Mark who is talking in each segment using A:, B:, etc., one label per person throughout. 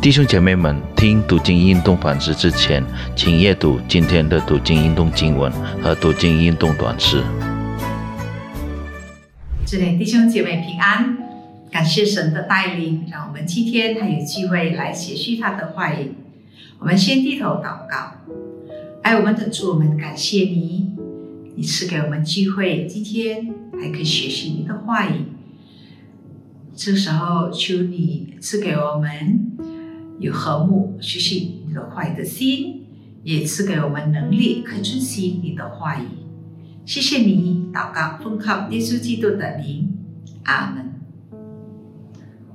A: 弟兄姐妹们，听读经运动反思之前，请阅读今天的读经运动经文和读经运动短诗。
B: 这里弟兄姐妹平安，感谢神的带领，让我们今天还有机会来学习他的话语。我们先低头祷告，爱我们的主，我们感谢你，你赐给我们机会，今天还可以学习你的话语。这时候，求你赐给我们。有和睦学习你的话语的心，也赐给我们能力，可以遵循你的话语。谢谢你，祷告奉靠耶稣基督的名，阿门。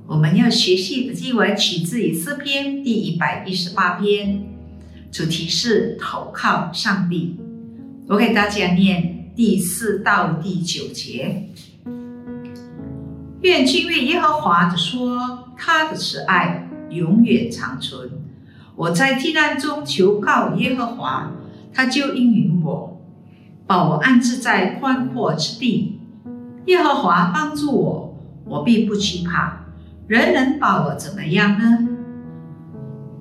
B: 我们要学习的经文取自于诗篇第一百一十八篇，主题是投靠上帝。我给大家念第四到第九节：愿敬畏耶和华的说，他的慈爱。永远长存。我在避难中求告耶和华，他就应允我，把我安置在宽阔之地。耶和华帮助我，我并不惧怕。人能把我怎么样呢？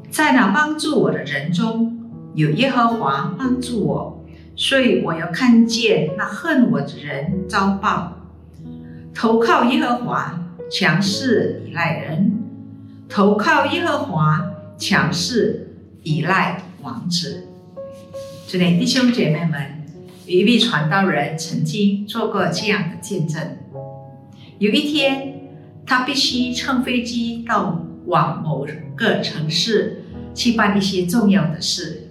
B: 在那帮助我的人中有耶和华帮助我，所以我要看见那恨我的人遭报。投靠耶和华，强势依赖人。投靠耶和华，强势依赖王子。这里弟兄姐妹们，有一位传道人曾经做过这样的见证：有一天，他必须乘飞机到往某个城市去办一些重要的事。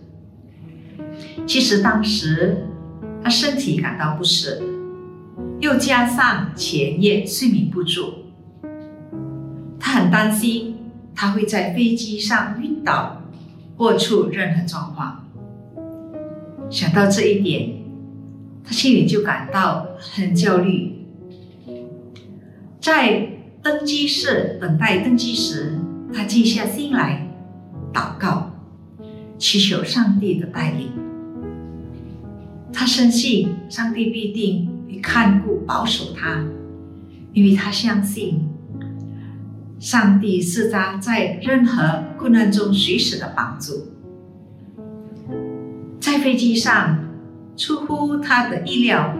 B: 其实当时他身体感到不适，又加上前夜睡眠不足，他很担心。他会在飞机上晕倒或出任何状况。想到这一点，他心里就感到很焦虑。在登机室等待登机时，他静下心来祷告，祈求上帝的带领。他深信上帝必定会看顾保守他，因为他相信。上帝是他在任何困难中随时的帮助。在飞机上，出乎他的意料，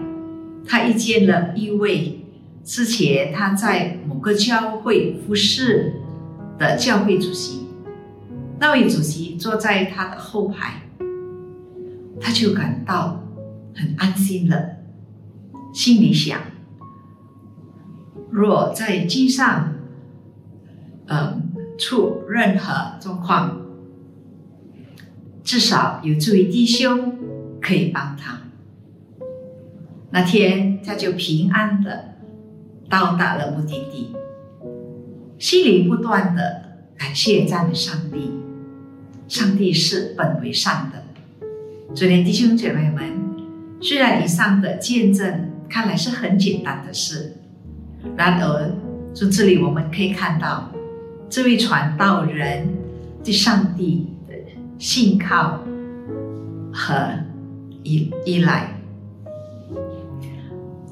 B: 他遇见了一位之前他在某个教会服侍的教会主席。那位主席坐在他的后排，他就感到很安心了，心里想：若在机上。处，任何状况，至少有这位弟兄可以帮他。那天他就平安的到达了目的地，心里不断的感谢赞美上帝。上帝是本为善的。昨天弟兄姐妹们，虽然以上的见证看来是很简单的事，然而从这里我们可以看到。这位传道人对上帝的信靠和依依赖。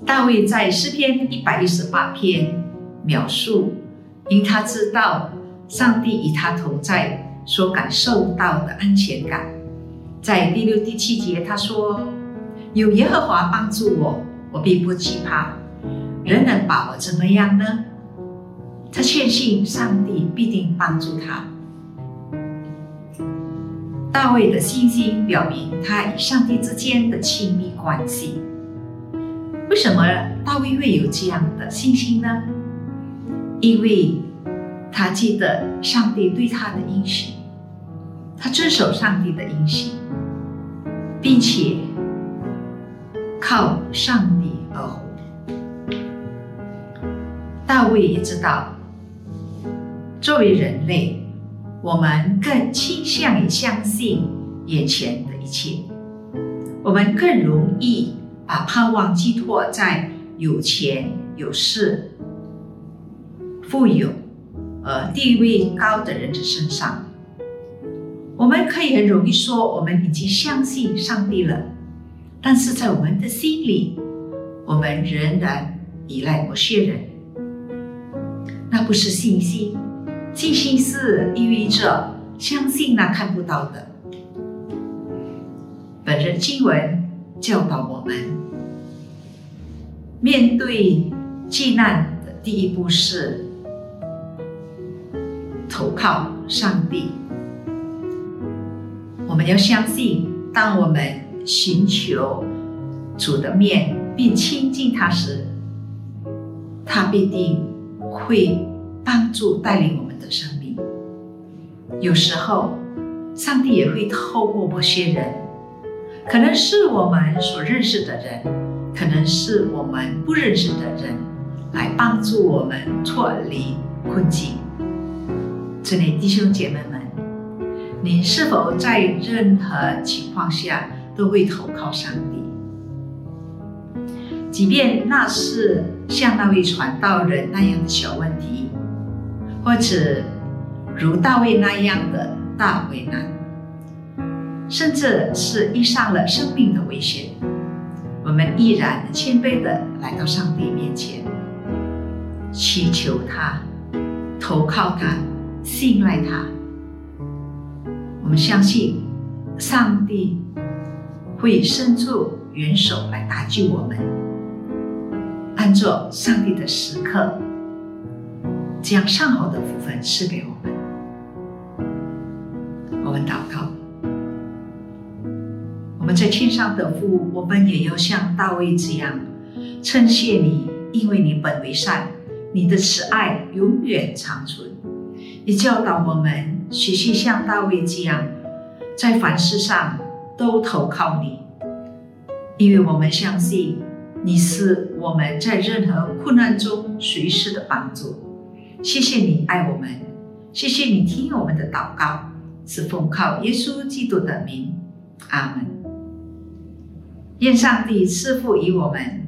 B: 大卫在诗篇一百一十八篇描述，因他知道上帝与他同在所感受到的安全感。在第六、第七节，他说：“有耶和华帮助我，我并不惧怕。人能把我怎么样呢？”他确信上帝必定帮助他。大卫的信心表明他与上帝之间的亲密关系。为什么大卫会有这样的信心呢？因为他记得上帝对他的应许，他遵守上帝的应许，并且靠上帝而活。大卫也知道。作为人类，我们更倾向于相信眼前的一切。我们更容易把盼望寄托在有钱有势、富有而地位高的人的身上。我们可以很容易说我们已经相信上帝了，但是在我们的心里，我们仍然依赖某些人。那不是信心。信心是意味着相信那看不到的。本人经文教导我们，面对艰难的第一步是投靠上帝。我们要相信，当我们寻求主的面并亲近他时，他必定会帮助带领我的生命。有时候，上帝也会透过某些人，可能是我们所认识的人，可能是我们不认识的人，来帮助我们脱离困境。这里弟兄姐妹们。你是否在任何情况下都会投靠上帝？即便那是像那位传道人那样的小问题，或者如大卫那样的大危难，甚至是遇上了生命的危险，我们依然谦卑的来到上帝面前，祈求他，投靠他，信赖他。我们相信，上帝会伸出援手来搭救我们，按照上帝的时刻，将上好的福分赐给我们。我们祷告，我们在天上的父，我们也要像大卫这样，称谢你，因为你本为善，你的慈爱永远长存。你教导我们。学习像大卫这样，在凡事上都投靠你，因为我们相信你是我们在任何困难中随时的帮助。谢谢你爱我们，谢谢你听我们的祷告，是奉靠耶稣基督的名，阿门。愿上帝赐福于我们。